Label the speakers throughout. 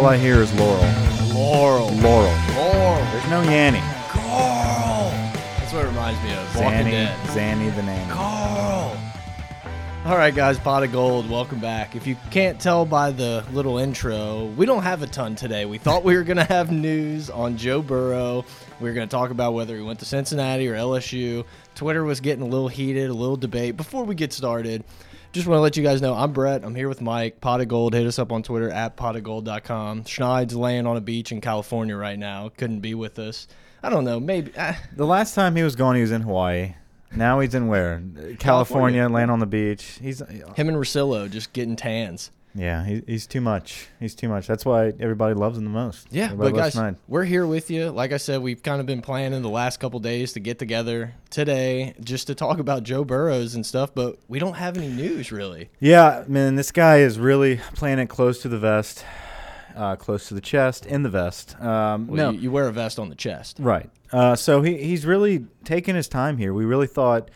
Speaker 1: All I hear is Laurel.
Speaker 2: Laurel.
Speaker 1: Laurel.
Speaker 2: Laurel.
Speaker 1: There's no Yanny.
Speaker 2: Carl. That's what it reminds me of. Walking
Speaker 1: Zanny,
Speaker 2: Dead.
Speaker 1: Zanny the name.
Speaker 2: Carl. All right, guys, pot of gold. Welcome back. If you can't tell by the little intro, we don't have a ton today. We thought we were going to have news on Joe Burrow. We were going to talk about whether he went to Cincinnati or LSU. Twitter was getting a little heated, a little debate. Before we get started, just want to let you guys know I'm Brett. I'm here with Mike. Pot of Gold. Hit us up on Twitter at potofgold.com. Schneid's laying on a beach in California right now. Couldn't be with us. I don't know. Maybe. Uh,
Speaker 1: The last time he was gone, he was in Hawaii. Now he's in where? California,
Speaker 2: California.
Speaker 1: land on the beach. He's
Speaker 2: him and Rosillo just getting tans.
Speaker 1: Yeah, he, he's too much. He's too much. That's why everybody loves him the most.
Speaker 2: Yeah,
Speaker 1: Everybody
Speaker 2: but guys,
Speaker 1: Schneid.
Speaker 2: we're here with you. Like I said, we've kind of been planning the last couple days to get together today just to talk about Joe Burrows and stuff, but we don't have any news really.
Speaker 1: Yeah, man, this guy is really playing it close to the vest, uh, close to the chest, in the vest. Um,
Speaker 2: Well,
Speaker 1: no,
Speaker 2: you, you wear a vest on the chest.
Speaker 1: Right. Uh, so he, he's really taking his time here. We really thought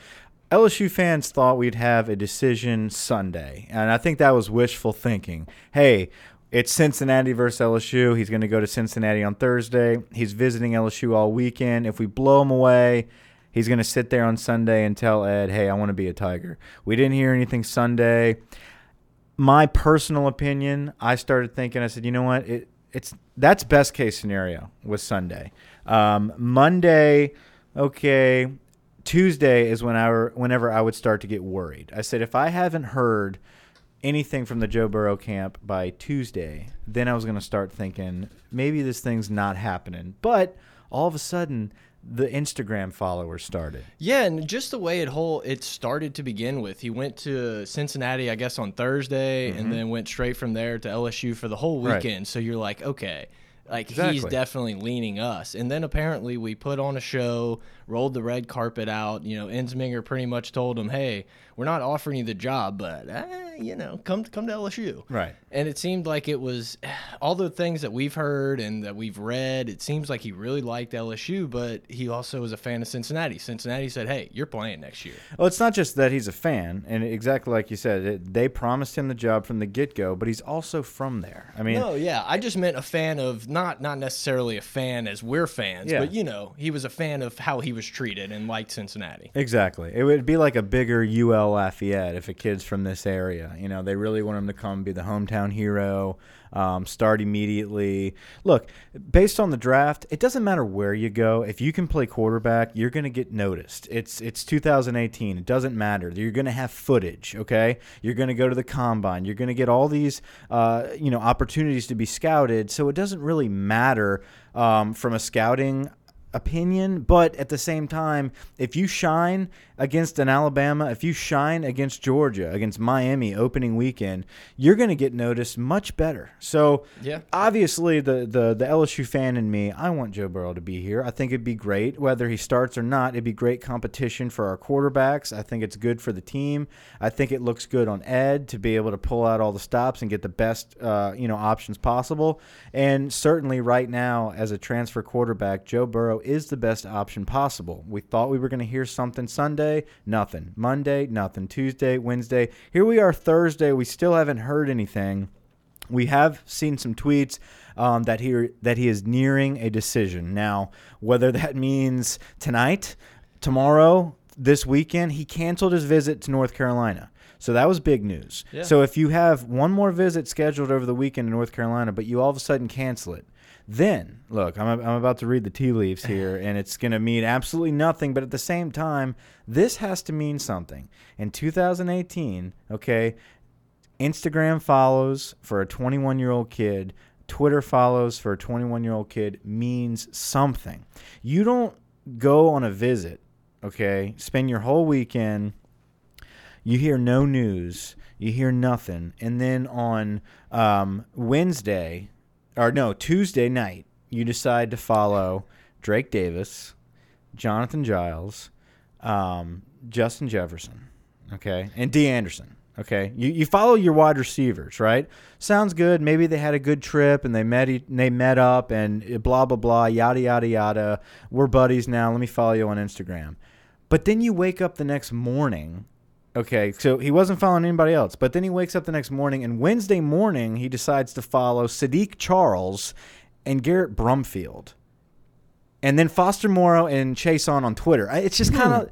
Speaker 1: LSU fans thought we'd have a decision Sunday, and I think that was wishful thinking. Hey, it's Cincinnati versus LSU. He's going to go to Cincinnati on Thursday. He's visiting LSU all weekend. If we blow him away, he's going to sit there on Sunday and tell Ed, "Hey, I want to be a Tiger." We didn't hear anything Sunday my personal opinion, I started thinking. I said, you know what? It, it's that's best case scenario with Sunday. Um, Monday, okay. Tuesday is when I were, whenever I would start to get worried. I said, if I haven't heard anything from the Joe Burrow camp by Tuesday, then I was going to start thinking maybe this thing's not happening. But all of a sudden, the Instagram followers started.
Speaker 2: Yeah, and just the way it whole it started to begin with. He went to Cincinnati, I guess, on Thursday, and then went straight from there to LSU for the whole
Speaker 1: Mm-hmm. Right.
Speaker 2: weekend. So you're like, okay, like he's definitely leaning us. And then apparently we put on a show, rolled the red carpet out. You know, Ensminger pretty much told him, hey, we're not offering you the job, but eh, you know, come come to LSU.
Speaker 1: Right.
Speaker 2: And it seemed like it was all the things that we've heard and that we've read. It seems like he really liked LSU, but he also was a fan of Cincinnati. Cincinnati said, "Hey, you're playing next year."
Speaker 1: Well, it's not just that he's a fan, and exactly like you said, it, they promised him the job from the get go, but he's also from there. I mean,
Speaker 2: No, yeah, I just meant a fan of not not necessarily a fan as we're fans,
Speaker 1: Yeah.
Speaker 2: but you know, he was a fan of how he was treated and liked Cincinnati.
Speaker 1: exactly. It would be like a bigger UL Lafayette if a kid's from this area. You know, they really want him to come be the hometown hero, um, start immediately. Look, based on the draft, it doesn't matter where you go. If you can play quarterback, you're going to get noticed. It's it's 2018. It doesn't matter. You're going to have footage. Okay, you're going to go to the combine. You're going to get all these uh, you know opportunities to be scouted. So it doesn't really matter um, from a scouting opinion, but at the same time, if you shine against an Alabama, if you shine against Georgia, against Miami opening weekend, you're going to get noticed much better. So,
Speaker 2: Yeah.
Speaker 1: obviously the, the the LSU fan in me, I want Joe Burrow to be here. I think it'd be great whether he starts or not. It'd be great competition for our quarterbacks. I think it's good for the team. I think it looks good on Ed to be able to pull out all the stops and get the best uh, you know options possible. And certainly right now as a transfer quarterback, Joe Burrow is the best option possible. We thought we were going to hear something Sunday, nothing. Monday, nothing. Tuesday, Wednesday. Here we are Thursday. We still haven't heard anything. We have seen some tweets um, that he that he is nearing a decision. Now, whether that means tonight, tomorrow, this weekend, he canceled his visit to North Carolina. So that was big news.
Speaker 2: Yeah.
Speaker 1: So if you have one more visit scheduled over the weekend in North Carolina, but you all of a sudden cancel it, then look, I'm, I'm about to read the tea leaves here, and it's going to mean absolutely nothing. But at the same time, this has to mean something. In 2018, okay, Instagram follows for a 21 year old kid, Twitter follows for a 21 year old kid means something. You don't go on a visit, okay, spend your whole weekend, you hear no news, you hear nothing, and then on um, Wednesday, or no, Tuesday night, you decide to follow Drake Davis, Jonathan Giles, um, Justin Jefferson, okay, and Dee Anderson. Okay, you, you follow your wide receivers, right? Sounds good. Maybe they had a good trip and they met they met up and blah blah blah yada yada yada. We're buddies now. Let me follow you on Instagram. But then you wake up the next morning Okay, so he wasn't following anybody else, but then he wakes up the next morning, and Wednesday morning he decides to follow Saahdiq Charles and Garrett Brumfield, and then Foster Moreau and Chase on on Twitter. It's just kind of,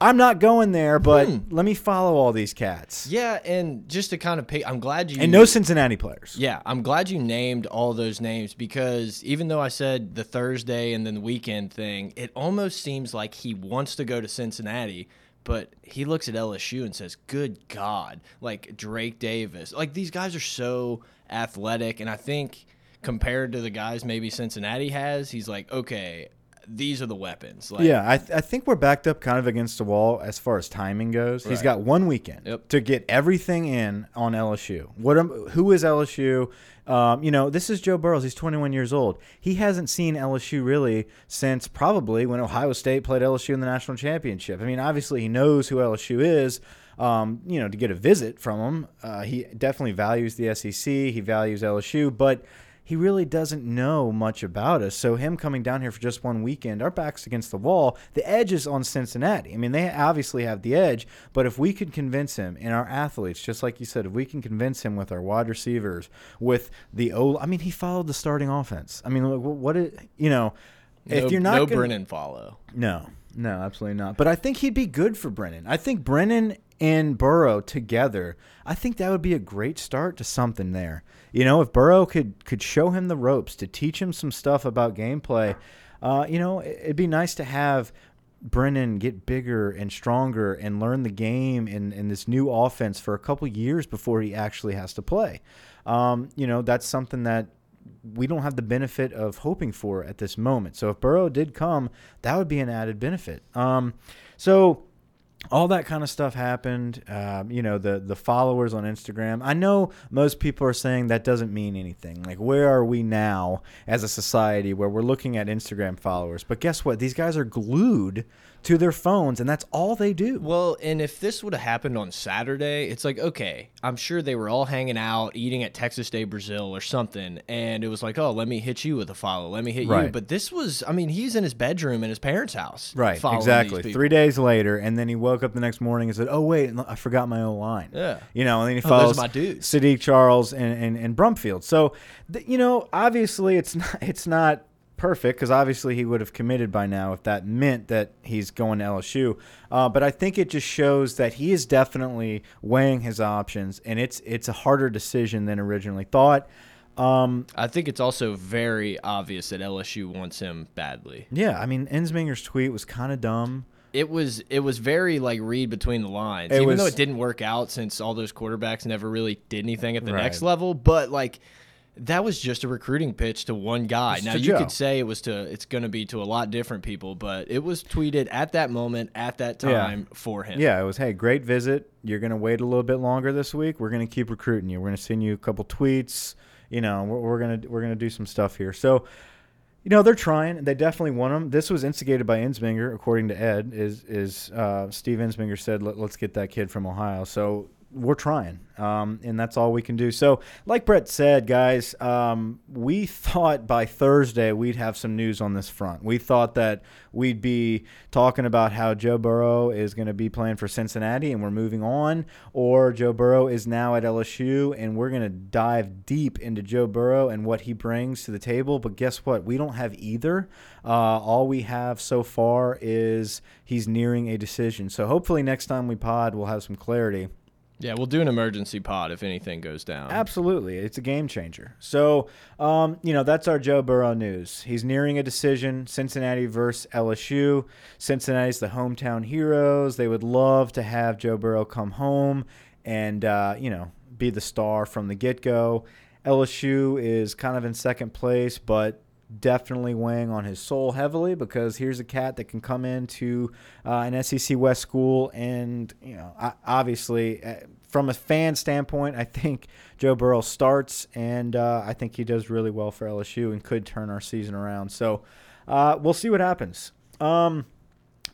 Speaker 1: I'm not going there, but
Speaker 2: Hmm.
Speaker 1: let me follow all these cats
Speaker 2: Yeah, and just to kind of pick, I'm glad you
Speaker 1: and no Cincinnati players.
Speaker 2: Yeah, I'm glad you named all those names because even though I said the Thursday and then the weekend thing, it almost seems like he wants to go to Cincinnati, but he looks at LSU and says, "Good God!" Like Drake Davis, like these guys are so athletic, and I think compared to the guys maybe Cincinnati has, he's like, okay, these are the weapons. Like,
Speaker 1: Yeah, I, th I think we're backed up kind of against the wall as far as timing goes. He's got one weekend
Speaker 2: Yep.
Speaker 1: to get everything in on LSU. What? am- Who is LSU? Um, you know, this is Joe Burrows. He's 21 years old. He hasn't seen LSU really since probably when Ohio State played LSU in the national championship. I mean, obviously he knows who LSU is. Um, you know, to get a visit from him, uh, he definitely values the SEC. He values LSU, but he really doesn't know much about us. So him coming down here for just one weekend, our backs against the wall. The edge is on Cincinnati. I mean, they obviously have the edge, but if we could convince him and our athletes, just like you said, if we can convince him with our wide receivers, with the O, I mean, he followed the starting offense. I mean, what it, you know,
Speaker 2: no,
Speaker 1: if you're not
Speaker 2: no
Speaker 1: gonna-
Speaker 2: Brennan follow.
Speaker 1: no, no, absolutely not. But I think he'd be good for Brennan. I think Brennan and Burrow together, I think that would be a great start to something there. You know, if Burrow could could show him the ropes to teach him some stuff about gameplay, uh, you know, it- it'd be nice to have Brennan get bigger and stronger and learn the game in, in this new offense for a couple years before he actually has to play. Um, you know, that's something that we don't have the benefit of hoping for at this moment. So if Burrow did come, that would be an added benefit. Um, so all that kind of stuff happened. Um, you know, the the followers on Instagram. I know most people are saying that doesn't mean anything. Like, where are we now as a society where we're looking at Instagram followers? But guess what? These guys are glued to their phones, and that's all they do.
Speaker 2: Well, and if this would have happened on Saturday, it's like, okay, I'm sure they were all hanging out, eating at Texas de Brazil or something, and it was like, oh, let me hit you with a follow, let me hit you.
Speaker 1: Right.
Speaker 2: But this was, I mean, he's in his bedroom in his parents' house.
Speaker 1: Right, exactly. Three days later, and then he woke up the next morning and said, "Oh wait, I forgot my O line."
Speaker 2: Yeah.
Speaker 1: you know, and then he
Speaker 2: Oh,
Speaker 1: follows
Speaker 2: my dudes.
Speaker 1: Saahdiq Charles and and, and Brumfield. So, th- you know, obviously it's not it's not perfect because obviously he would have committed by now if that meant that he's going to LSU. Uh, but I think it just shows that he is definitely weighing his options, and it's it's a harder decision than originally thought. Um,
Speaker 2: I think it's also very obvious that LSU wants him badly.
Speaker 1: yeah, I mean, Ensminger's tweet was kind of dumb.
Speaker 2: It was it was very like read between the lines,
Speaker 1: It
Speaker 2: even though it didn't work out since all those quarterbacks never really did anything at the
Speaker 1: Right.
Speaker 2: next level. But like that was just a recruiting pitch to one guy.
Speaker 1: It's
Speaker 2: now you
Speaker 1: Joe.
Speaker 2: could say it was to it's going to be to a lot different people, but it was tweeted at that moment at that
Speaker 1: Yeah.
Speaker 2: time for him.
Speaker 1: Yeah, it was, hey, great visit. You're going to wait a little bit longer this week. We're going to keep recruiting you. We're going to send you a couple tweets. You know, we're, we're going to we're going to do some stuff here. So, you know, they're trying. They definitely want him. This was instigated by Ensminger, according to Ed. Is is uh, Steve Ensminger said, Let, "Let's get that kid from Ohio." So we're trying, um, and that's all we can do. So, like Brett said, guys, um, we thought by Thursday we'd have some news on this front. We thought that we'd be talking about how Joe Burrow is going to be playing for Cincinnati and we're moving on, or Joe Burrow is now at LSU and we're going to dive deep into Joe Burrow and what he brings to the table. But guess what? We don't have either. Uh, all we have so far is he's nearing a decision. So hopefully next time we pod, we'll have some clarity.
Speaker 2: Yeah, we'll do an emergency pod if anything goes down.
Speaker 1: Absolutely. It's a game changer. So, um, you know, that's our Joe Burrow news. He's nearing a decision Cincinnati versus LSU. Cincinnati's the hometown heroes. They would love to have Joe Burrow come home and, uh, you know, be the star from the get go. LSU is kind of in second place, but definitely weighing on his soul heavily because here's a cat that can come into uh, an SEC West school and you know obviously uh, from a fan standpoint I think Joe Burrow starts and uh, I think he does really well for LSU and could turn our season around so uh, we'll see what happens um,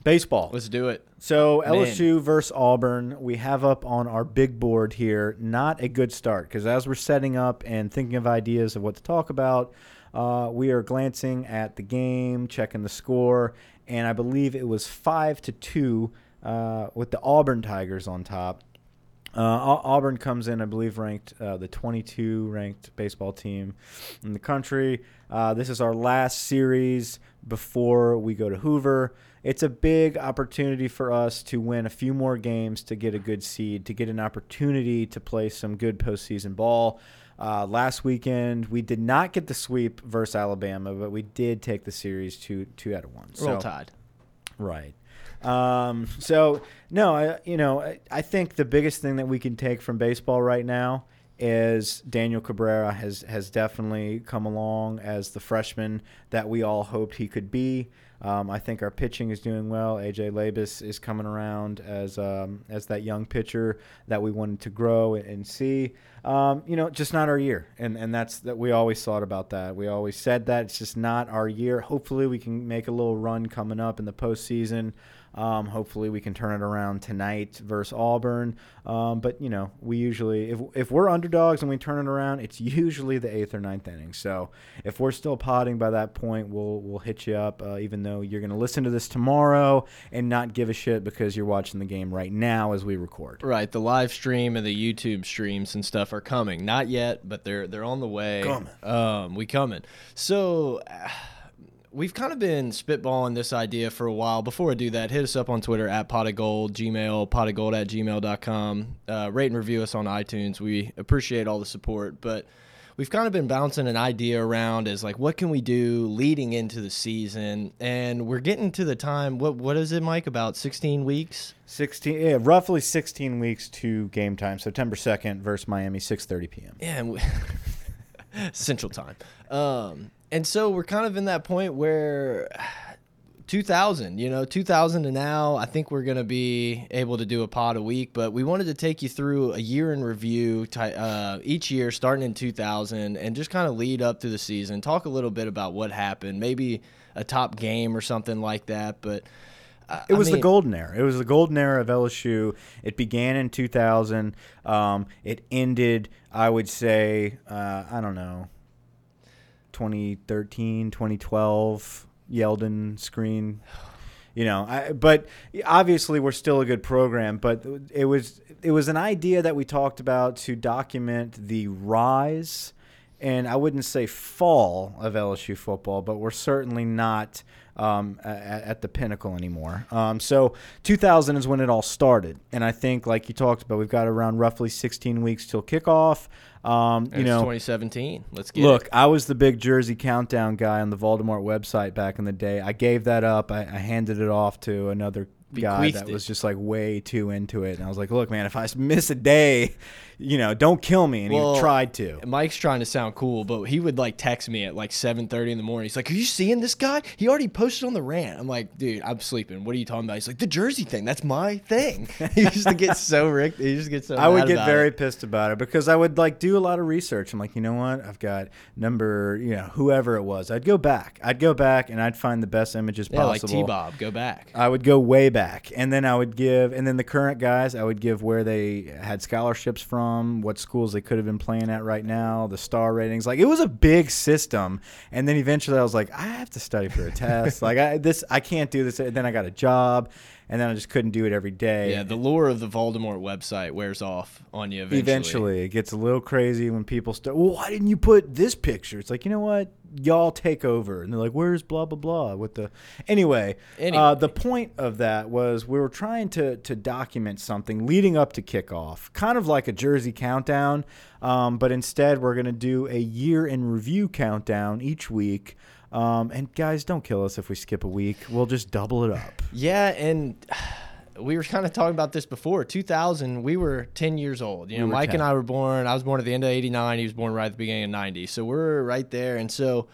Speaker 1: baseball
Speaker 2: Let's do it.
Speaker 1: so
Speaker 2: Man.
Speaker 1: LSU versus Auburn, we have up on our big board here. Not a good start because as we're setting up and thinking of ideas of what to talk about, uh, we are glancing at the game, checking the score, and I believe it was five to two uh, with the Auburn Tigers on top. Uh, Auburn comes in, I believe, ranked uh, the 22 ranked baseball team in the country. Uh, this is our last series before we go to Hoover. It's a big opportunity for us to win a few more games to get a good seed, to get an opportunity to play some good postseason ball. Uh, last weekend, we did not get the sweep versus Alabama, but we did take the series two two out of one.
Speaker 2: Roll so, Tide.
Speaker 1: Right. Um, so no, I, you know, I, I think the biggest thing that we can take from baseball right now is Daniel Cabrera has has definitely come along as the freshman that we all hoped he could be. Um, I think our pitching is doing well. AJ Labas is coming around as um, as that young pitcher that we wanted to grow and see. Um, you know, just not our year, and and that's that we always thought about that. We always said that it's just not our year. Hopefully, we can make a little run coming up in the postseason. Um, hopefully, we can turn it around tonight versus Auburn. Um, but you know, we usually if if we're underdogs and we turn it around, it's usually the eighth or ninth inning. So if we're still potting by that point, we'll we'll hit you up. Uh, even though you're going to listen to this tomorrow and not give a shit because you're watching the game right now as we record.
Speaker 2: Right, the live stream and the YouTube streams and stuff are coming. Not yet, but they're they're on the way.
Speaker 1: Coming.
Speaker 2: Um, we coming. So. Uh, we've kind of been spitballing this idea for a while. Before I do that, hit us up on Twitter at pot of gold, Gmail, pot of gold at gmail.com. Uh, rate and review us on iTunes. We appreciate all the support. But we've kind of been bouncing an idea around as like, what can we do leading into the season? And we're getting to the time, what what is it, Mike? About 16 weeks?
Speaker 1: 16, yeah, roughly 16 weeks to game time. September 2nd versus Miami, 6.30 p.m.
Speaker 2: Yeah, we, Central Time. Um, and so we're kind of in that point where 2000 you know 2000 to now i think we're going to be able to do a pod a week but we wanted to take you through a year in review uh, each year starting in 2000 and just kind of lead up through the season talk a little bit about what happened maybe a top game or something like that but
Speaker 1: uh, it was I mean, the golden era. It was the golden era of LSU. It began in 2000. Um, it ended, I would say, uh, I don't know, 2013, 2012, Yeldon screen. You know, I, but obviously we're still a good program. But it was it was an idea that we talked about to document the rise, and I wouldn't say fall of LSU football, but we're certainly not um, at, at, the pinnacle anymore. Um, so 2000 is when it all started, and I think, like you talked about, we've got around roughly 16 weeks till kickoff. Um, you know,
Speaker 2: 2017. Let's get
Speaker 1: look.
Speaker 2: It.
Speaker 1: I was the big Jersey countdown guy on the Voldemort website back in the day. I gave that up. I, I handed it off to another guy that was just like way too into it. And I was like, look, man, if I miss a day, you know, don't kill me. And well, he tried to.
Speaker 2: Mike's trying to sound cool, but he would like text me at like 7:30 in the morning. He's like, "Are you seeing this guy? He already posted on the rant." I'm like, "Dude, I'm sleeping. What are you talking about?" He's like, "The Jersey thing. That's my thing." he used to get so rick. He just gets so.
Speaker 1: I would get very
Speaker 2: it.
Speaker 1: pissed about it because I would like do a lot of research. I'm like, you know what? I've got number, you know, whoever it was. I'd go back. I'd go back and I'd find the best images
Speaker 2: yeah,
Speaker 1: possible.
Speaker 2: like T Bob, go back.
Speaker 1: I would go way back, and then I would give, and then the current guys, I would give where they had scholarships from, what schools they could have been playing at right now, the star ratings. Like it was a big system. And then eventually I was like, I have to study for a test. like I this I can't do this. And then I got a job and then I just couldn't do it every day.
Speaker 2: Yeah, the lure of the Voldemort website wears off on you eventually.
Speaker 1: Eventually, it gets a little crazy when people start. Well, why didn't you put this picture? It's like you know what, y'all take over, and they're like, "Where's blah blah blah?" With the anyway, anyway. Uh, the point of that was we were trying to to document something leading up to kickoff, kind of like a Jersey countdown, um, but instead we're going to do a year in review countdown each week. Um, and guys, don't kill us if we skip a week. We'll just double it up.
Speaker 2: Yeah, and we were kind of talking about this before. 2000, we were 10 years old. You know, we Mike 10. and I were born. I was born at the end of 89. He was born right at the beginning of 90. So we're right there. And so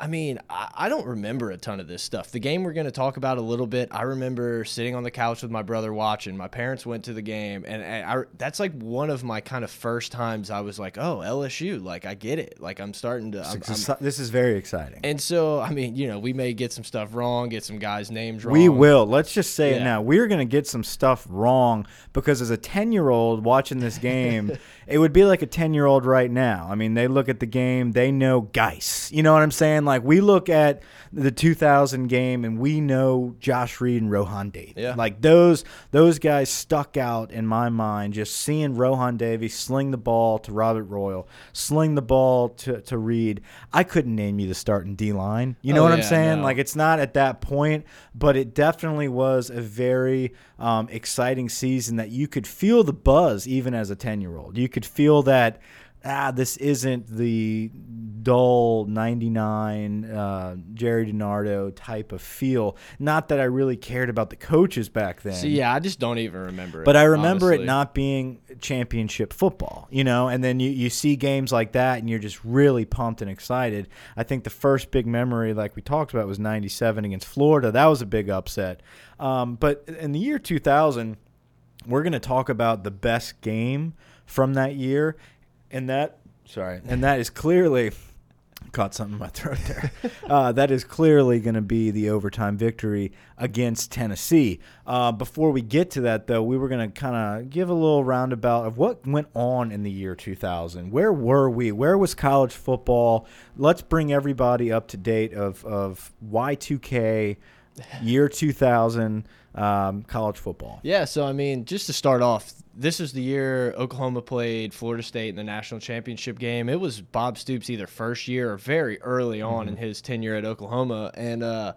Speaker 2: I mean, I, I, don't remember a ton of this stuff. The game we're going to talk about a little bit, I remember sitting on the couch with my brother watching. My parents went to the game, and, and I, that's like one of my kind of first times I was like, oh, LSU. Like, I get it. Like, I'm starting to. I'm,
Speaker 1: I'm, this is very exciting.
Speaker 2: And so, I mean, you know, we may get some stuff wrong, get some guys' names wrong.
Speaker 1: We will. Let's just say yeah. it now. We're going to get some stuff wrong because as a 10 year old watching this game, it would be like a 10 year old right now. I mean, they look at the game, they know Guice. You know what I'm saying? Saying? Like we look at the 2000 game and we know Josh Reed and Rohan Davey.
Speaker 2: Yeah.
Speaker 1: Like those those guys stuck out in my mind. Just seeing Rohan Davey sling the ball to Robert Royal, sling the ball to to Reed. I couldn't name you the starting D line. You know
Speaker 2: Oh,
Speaker 1: what I'm saying?
Speaker 2: no.
Speaker 1: Like it's not at that point, but it definitely was a very um, exciting season that you could feel the buzz even as a 10 year old. You could feel that. Ah, this isn't the dull 99 uh, Gerry DiNardo type of feel. Not that I really cared about the coaches back then.
Speaker 2: See, yeah, I just don't even remember it.
Speaker 1: But I remember
Speaker 2: honestly.
Speaker 1: it not being championship football, you know, and then you, you see games like that and you're just really pumped and excited. I think the first big memory, like we talked about, was 97 against Florida. That was a big upset. Um, but in the year 2000, we're going to talk about the best game from that year. And that, sorry, and that is clearly caught something in my throat there. uh, that is clearly going to be the overtime victory against Tennessee. Uh, before we get to that, though, we were going to kind of give a little roundabout of what went on in the year 2000. Where were we? Where was college football? Let's bring everybody up to date of of Y2K, year 2000 um, college football.
Speaker 2: Yeah, so I mean, just to start off, this is the year Oklahoma played Florida State in the national championship game. It was Bob Stoops' either first year or very early on in his tenure at Oklahoma, and uh,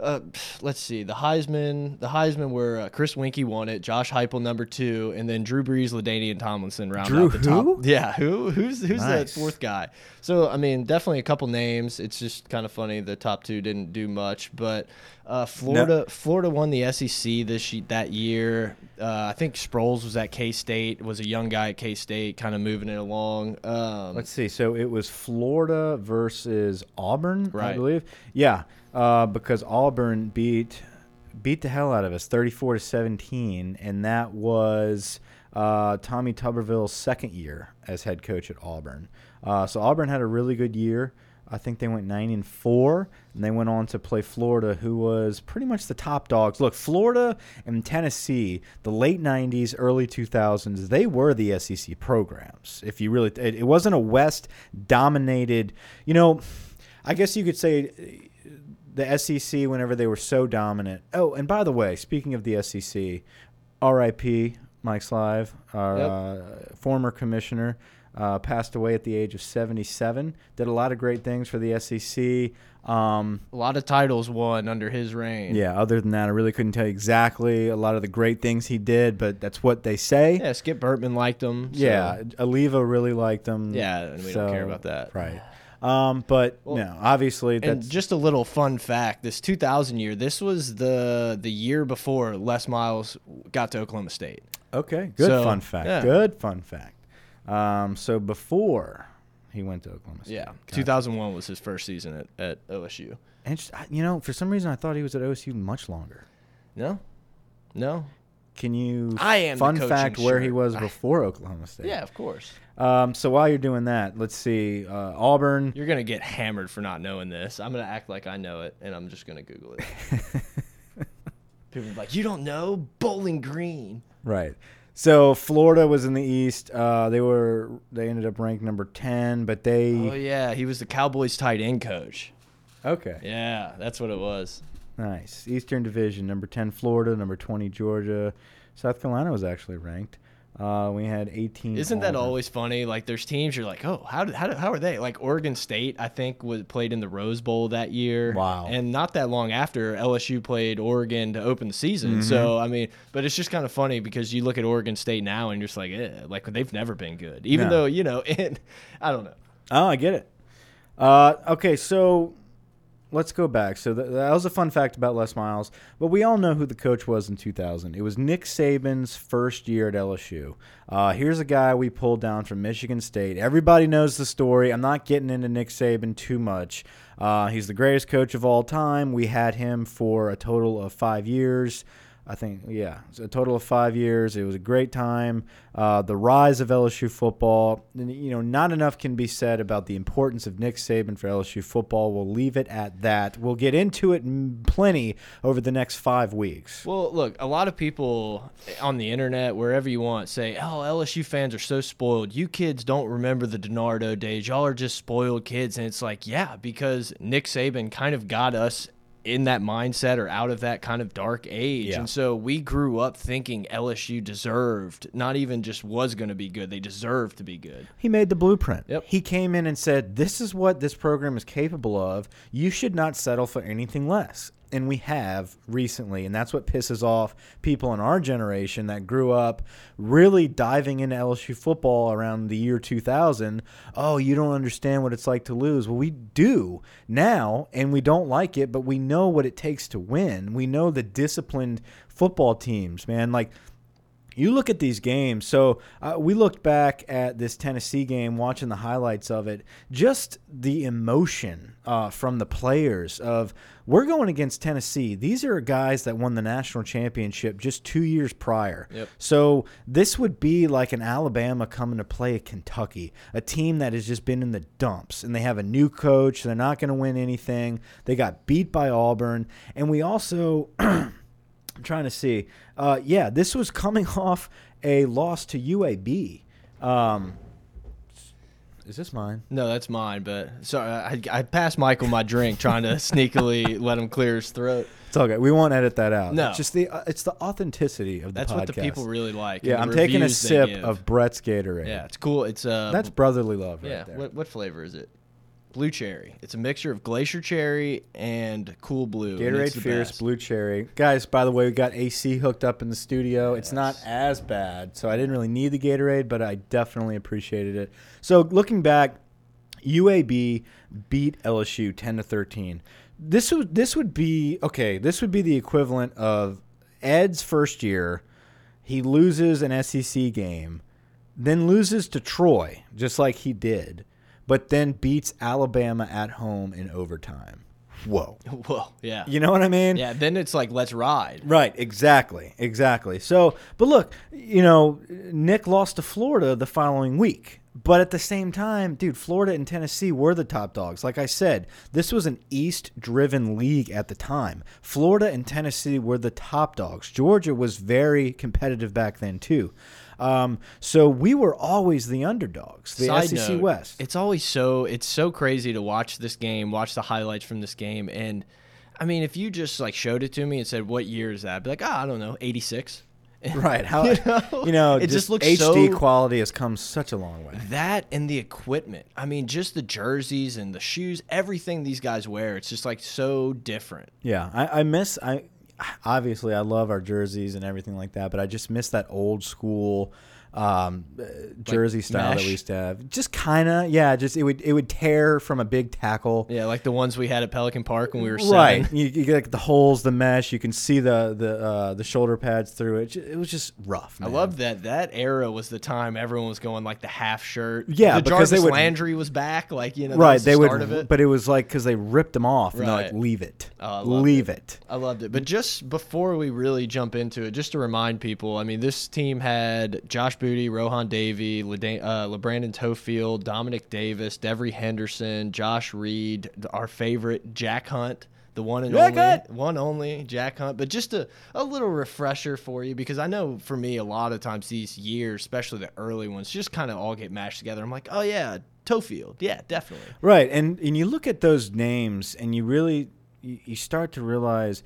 Speaker 2: uh, let's see, the Heisman, the Heisman were uh, Chris Weinke won it, Josh Heupel number two, and then Drew Brees, LaDainian Tomlinson round
Speaker 1: Drew
Speaker 2: out the top.
Speaker 1: who?
Speaker 2: Yeah, who who's who's that fourth guy? So I mean, definitely a couple names. It's just kind of funny the top two didn't do much, but uh, Florida Florida won the SEC this that year. Uh, I think Sproles was at K State, was a young guy at K State, kind of moving it along. Um,
Speaker 1: Let's see. So it was Florida versus Auburn, I believe. Yeah, uh, because Auburn beat beat the hell out of us, thirty-four to seventeen, and that was uh, Tommy Tuberville's second year as head coach at Auburn. Uh, so Auburn had a really good year. I think they went nine and four, and they went on to play Florida, who was pretty much the top dogs. Look, Florida and Tennessee, the late '90s, early 2000s, they were the SEC programs. If you really, it, it wasn't a West dominated. You know, I guess you could say the SEC whenever they were so dominant. Oh, and by the way, speaking of the SEC, R.I.P. Mike Slive, our
Speaker 2: Yep.
Speaker 1: uh, former commissioner, uh, passed away at the age of 77. Did a lot of great things for the SEC. Um,
Speaker 2: a lot of titles won under his reign.
Speaker 1: yeah, other than that, I really couldn't tell you exactly a lot of the great things he did, but that's what they say.
Speaker 2: yeah. Skip Bertman liked him. so-
Speaker 1: Yeah, Alleva really liked him.
Speaker 2: yeah, and we don't care about that.
Speaker 1: Right. Um, but
Speaker 2: Well,
Speaker 1: no, obviously
Speaker 2: And just a little fun fact: this 2000 year, this was the the year before Les Miles got to Oklahoma State.
Speaker 1: okay. Good
Speaker 2: So,
Speaker 1: fun fact.
Speaker 2: yeah.
Speaker 1: Good fun fact. Um, so before he went to Oklahoma State.
Speaker 2: Yeah,
Speaker 1: Gotcha.
Speaker 2: 2001 was his first season at, at OSU.
Speaker 1: And you know, for some reason, I thought he was at OSU much longer.
Speaker 2: No, no.
Speaker 1: Can you
Speaker 2: I am
Speaker 1: fun fact where he
Speaker 2: shirt.
Speaker 1: was
Speaker 2: I-
Speaker 1: before Oklahoma State?
Speaker 2: Yeah, of course.
Speaker 1: Um, so while you're doing that, let's see. Uh, Auburn.
Speaker 2: You're gonna get hammered for not knowing this. I'm gonna act like I know it, and I'm just gonna Google it. People are like, "You don't know Bowling Green."
Speaker 1: Right. So Florida was in the East. Uh, they were they ended up ranked number ten, but they
Speaker 2: Oh yeah, he was the Cowboys tight end coach.
Speaker 1: okay.
Speaker 2: Yeah, that's what it was.
Speaker 1: Nice. Eastern Division, number 10 Florida, number 20 Georgia. South Carolina was actually ranked. Uh, we had 18.
Speaker 2: Isn't that always funny? Like, there's teams you're like, oh, how did, how, did, how are they? Like Oregon State, I think was played in the Rose Bowl that year.
Speaker 1: Wow.
Speaker 2: And not that long after LSU played Oregon to open the season.
Speaker 1: Mm-hmm.
Speaker 2: So I mean, but it's just kind of funny because you look at Oregon State now and you're just like, eh, like they've never been good, even
Speaker 1: No.
Speaker 2: though you know, and I don't know.
Speaker 1: Oh, I get it. Uh, okay, so let's go back. So th- that was a fun fact about Les Miles, but we all know who the coach was in 2000. It was Nick Saban's first year at LSU. Uh, here's a guy we pulled down from Michigan State. Everybody knows the story. I'm not getting into Nick Saban too much. Uh, he's the greatest coach of all time. We had him for a total of five years. I think, yeah, it's a total of five years. It was a great time. Uh, the rise of LSU football. You know, not enough can be said about the importance of Nick Saban for LSU football. We'll leave it at that. We'll get into it plenty over the next five weeks.
Speaker 2: Well, look, a lot of people on the internet, wherever you want, say, "Oh, LSU fans are so spoiled. You kids don't remember the DiNardo days. Y'all are just spoiled kids." And it's like, yeah, because Nick Saban kind of got us in that mindset or out of that kind of dark age.
Speaker 1: Yeah.
Speaker 2: And so we grew up thinking LSU deserved, not even just was going to be good, they deserved to be good.
Speaker 1: He made the blueprint.
Speaker 2: Yep.
Speaker 1: He came in and said, This is what this program is capable of. You should not settle for anything less. And we have recently, and that's what pisses off people in our generation that grew up really diving into LSU football around the year 2000. Oh, you don't understand what it's like to lose. Well, we do now, and we don't like it, but we know what it takes to win. We know the disciplined football teams, man. Like, you look at these games. So uh, we looked back at this Tennessee game, watching the highlights of it. Just the emotion uh, from the players of we're going against Tennessee. These are guys that won the national championship just two years prior.
Speaker 2: Yep.
Speaker 1: So this would be like an Alabama coming to play at Kentucky, a team that has just been in the dumps, and they have a new coach. They're not going to win anything. They got beat by Auburn, and we also. I'm trying to see. Uh, yeah, this was coming off a loss to UAB. Um, is this mine?
Speaker 2: No, that's mine. But sorry, I, I passed Michael my drink, trying to sneakily let him clear his throat.
Speaker 1: It's okay. We won't edit that out.
Speaker 2: No.
Speaker 1: it's just the uh, it's the authenticity of the
Speaker 2: That's
Speaker 1: podcast.
Speaker 2: what the people really like.
Speaker 1: Yeah, I'm taking a sip of Brett's Gatorade.
Speaker 2: Yeah, it's cool. It's uh,
Speaker 1: that's brotherly love right
Speaker 2: yeah.
Speaker 1: there.
Speaker 2: What what flavor is it? Blue cherry. It's a mixture of glacier cherry and cool blue. and
Speaker 1: Gatorade
Speaker 2: it's the
Speaker 1: Fierce
Speaker 2: best.
Speaker 1: Blue Cherry. Guys, by the way, we got AC hooked up in the studio. It's not as bad, so I didn't really need the Gatorade, but I definitely appreciated it. So looking back, UAB beat LSU 10 to 13. This would this would be okay, this would be the equivalent of Ed's first year. He loses an SEC game, then loses to Troy, just like he did, but then beats Alabama at home in overtime. Whoa.
Speaker 2: Whoa, yeah.
Speaker 1: You know what I mean?
Speaker 2: Yeah, then it's like let's ride.
Speaker 1: Right, exactly, exactly. So, but look, you know, Nick lost to Florida the following week. But at the same time, dude, Florida and Tennessee were the top dogs. Like I said, this was an East driven league at the time. Florida and Tennessee were the top dogs. Georgia was very competitive back then, too. Um, so we were always the underdogs, the
Speaker 2: Side
Speaker 1: SEC
Speaker 2: note,
Speaker 1: West.
Speaker 2: It's always so it's so crazy to watch this game, watch the highlights from this game, and I mean, if you just like showed it to me and said, "What year is that?" I'd be like, "Oh, I don't know, '86."
Speaker 1: Right. How
Speaker 2: You
Speaker 1: you
Speaker 2: know?
Speaker 1: know,
Speaker 2: It just looks
Speaker 1: HD
Speaker 2: so-
Speaker 1: quality has come such a long way.
Speaker 2: That and the equipment. I mean, just the jerseys and the shoes, everything these guys wear. It's just like so different.
Speaker 1: Yeah, I, I miss I obviously I love our jerseys and everything like that, but I just miss that old school um, uh, jersey style that
Speaker 2: mesh?
Speaker 1: we used to have. Just kind of, yeah. Just it would it would tear from a big tackle.
Speaker 2: Yeah, like the ones we had at Pelican Park when we were
Speaker 1: Right,
Speaker 2: seven.
Speaker 1: you, you get like the holes, the mesh. You can see the the uh, the shoulder pads through it. It was just rough.
Speaker 2: I love that. That era was the time everyone was going like the half shirt.
Speaker 1: Yeah,
Speaker 2: the
Speaker 1: because they
Speaker 2: Jarvis
Speaker 1: would-
Speaker 2: Landry was back. Like you know,
Speaker 1: right.
Speaker 2: the
Speaker 1: They
Speaker 2: start
Speaker 1: would,
Speaker 2: of it.
Speaker 1: but it was like because they ripped them off and they're like, leave it,
Speaker 2: Oh,
Speaker 1: leave it.
Speaker 2: I loved it. But just before we really jump into it, just to remind people, I mean, this team had Josh Booty, Rohan Davey, LeDan- uh, LaBrandon Toefield, Domanick Davis, Devery Henderson, Josh Reed, our favorite Jack Hunt, the one and
Speaker 1: Jack
Speaker 2: only,
Speaker 1: Hunt!
Speaker 2: one only Jack Hunt. But just a, a little refresher for you because I know for me, a lot of times these years, especially the early ones, just kind of all get mashed together. I'm like, oh yeah, Toefield, yeah, definitely.
Speaker 1: Right, and and you look at those names, and you really you, you start to realize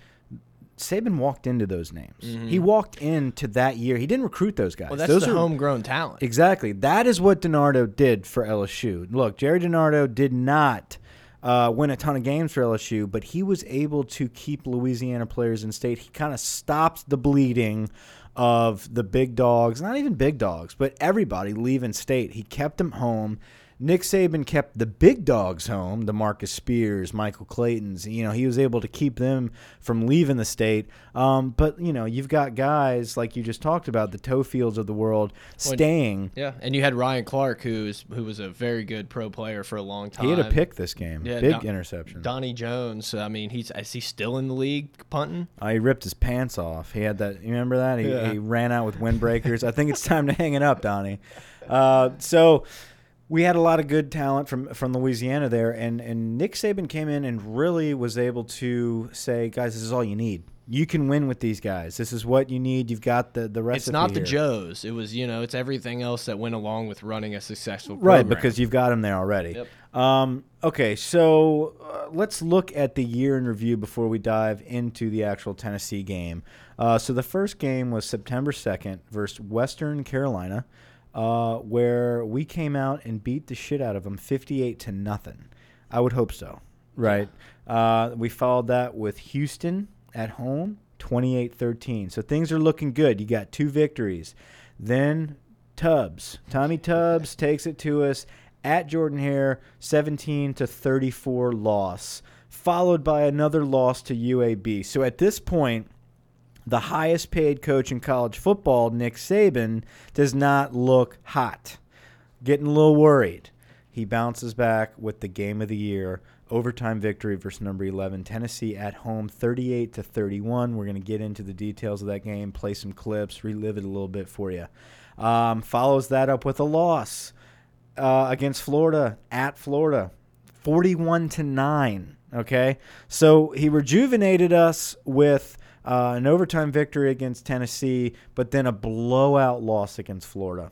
Speaker 1: Saban walked into those names. He walked into that year. He didn't recruit those guys.
Speaker 2: Well, that's
Speaker 1: those
Speaker 2: the
Speaker 1: are,
Speaker 2: homegrown talent.
Speaker 1: Exactly. That is what DiNardo did for LSU. Look, Gerry DiNardo did not uh, win a ton of games for LSU, but he was able to keep Louisiana players in state. He kind of stopped the bleeding of the big dogs, not even big dogs, but everybody leaving state. He kept them home. Nick Saban kept the big dogs home, the Marcus Spears, Michael Claytons. You know, he was able to keep them from leaving the state. Um, but, you know, you've got guys like you just talked about, the Toefields of the world, staying.
Speaker 2: Yeah, and you had Ryan Clark, who's who was a very good pro player for a long time.
Speaker 1: He had a pick this game.
Speaker 2: Yeah,
Speaker 1: big
Speaker 2: Don-
Speaker 1: interception.
Speaker 2: Donnie Jones. I mean, he's is he still in the league punting?
Speaker 1: Uh, he ripped his pants off. He had that. You remember that? He,
Speaker 2: Yeah.
Speaker 1: he ran out with windbreakers. I think it's time to hang it up, Donnie. Uh, so we had a lot of good talent from from Louisiana there, and and Nick Saban came in and really was able to say, guys, this is all you need. You can win with these guys. This is what you need. You've got the the recipe.
Speaker 2: It's not the
Speaker 1: here.
Speaker 2: Joes. It was you know it's everything else that went along with running a successful program.
Speaker 1: Right, because you've got them there already.
Speaker 2: Yep.
Speaker 1: Um, okay, so uh, let's look at the year in review before we dive into the actual Tennessee game. Uh, so the first game was September 2nd versus Western Carolina, uh, where we came out and beat the shit out of them 58 to nothing. I would hope so, right? Uh, we followed that with Houston at home, 28 13. So things are looking good. You got two victories. Then Tubbs, Tommy Tubbs takes it to us at Jordan Hare, 17 to 34 loss, followed by another loss to UAB. So at this point, the highest paid coach in college football, Nick Saban, does not look hot. Getting a little worried. He bounces back with the game of the year, overtime victory versus number 11 Tennessee at home 38 to 31. We're going to get into the details of that game, play some clips, relive it a little bit for you. Um, follows that up with a loss uh, against Florida at Florida, 41 to 9. Okay. So he rejuvenated us with uh, an overtime victory against Tennessee, but then a blowout loss against Florida.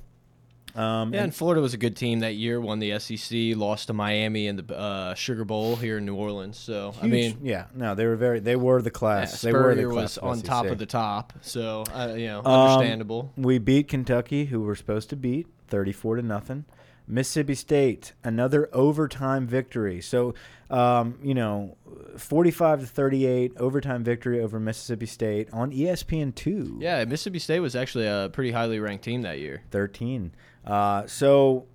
Speaker 1: Um,
Speaker 2: Yeah, and Florida was a good team that year. Won the SEC, lost to Miami in the uh, Sugar Bowl here in New Orleans. So I mean,
Speaker 1: yeah, no, they were very, they were the
Speaker 2: yeah,
Speaker 1: class. they were the class
Speaker 2: was on top of the top. So uh, you know,
Speaker 1: Um,
Speaker 2: understandable.
Speaker 1: We beat Kentucky, who we're supposed to beat, 34 to nothing. Mississippi State, another overtime victory. So, um, you know, 45 to 38 overtime victory over Mississippi State on E ESPN two.
Speaker 2: Yeah, Mississippi State was actually a pretty highly ranked team that year.
Speaker 1: 13. Uh, so,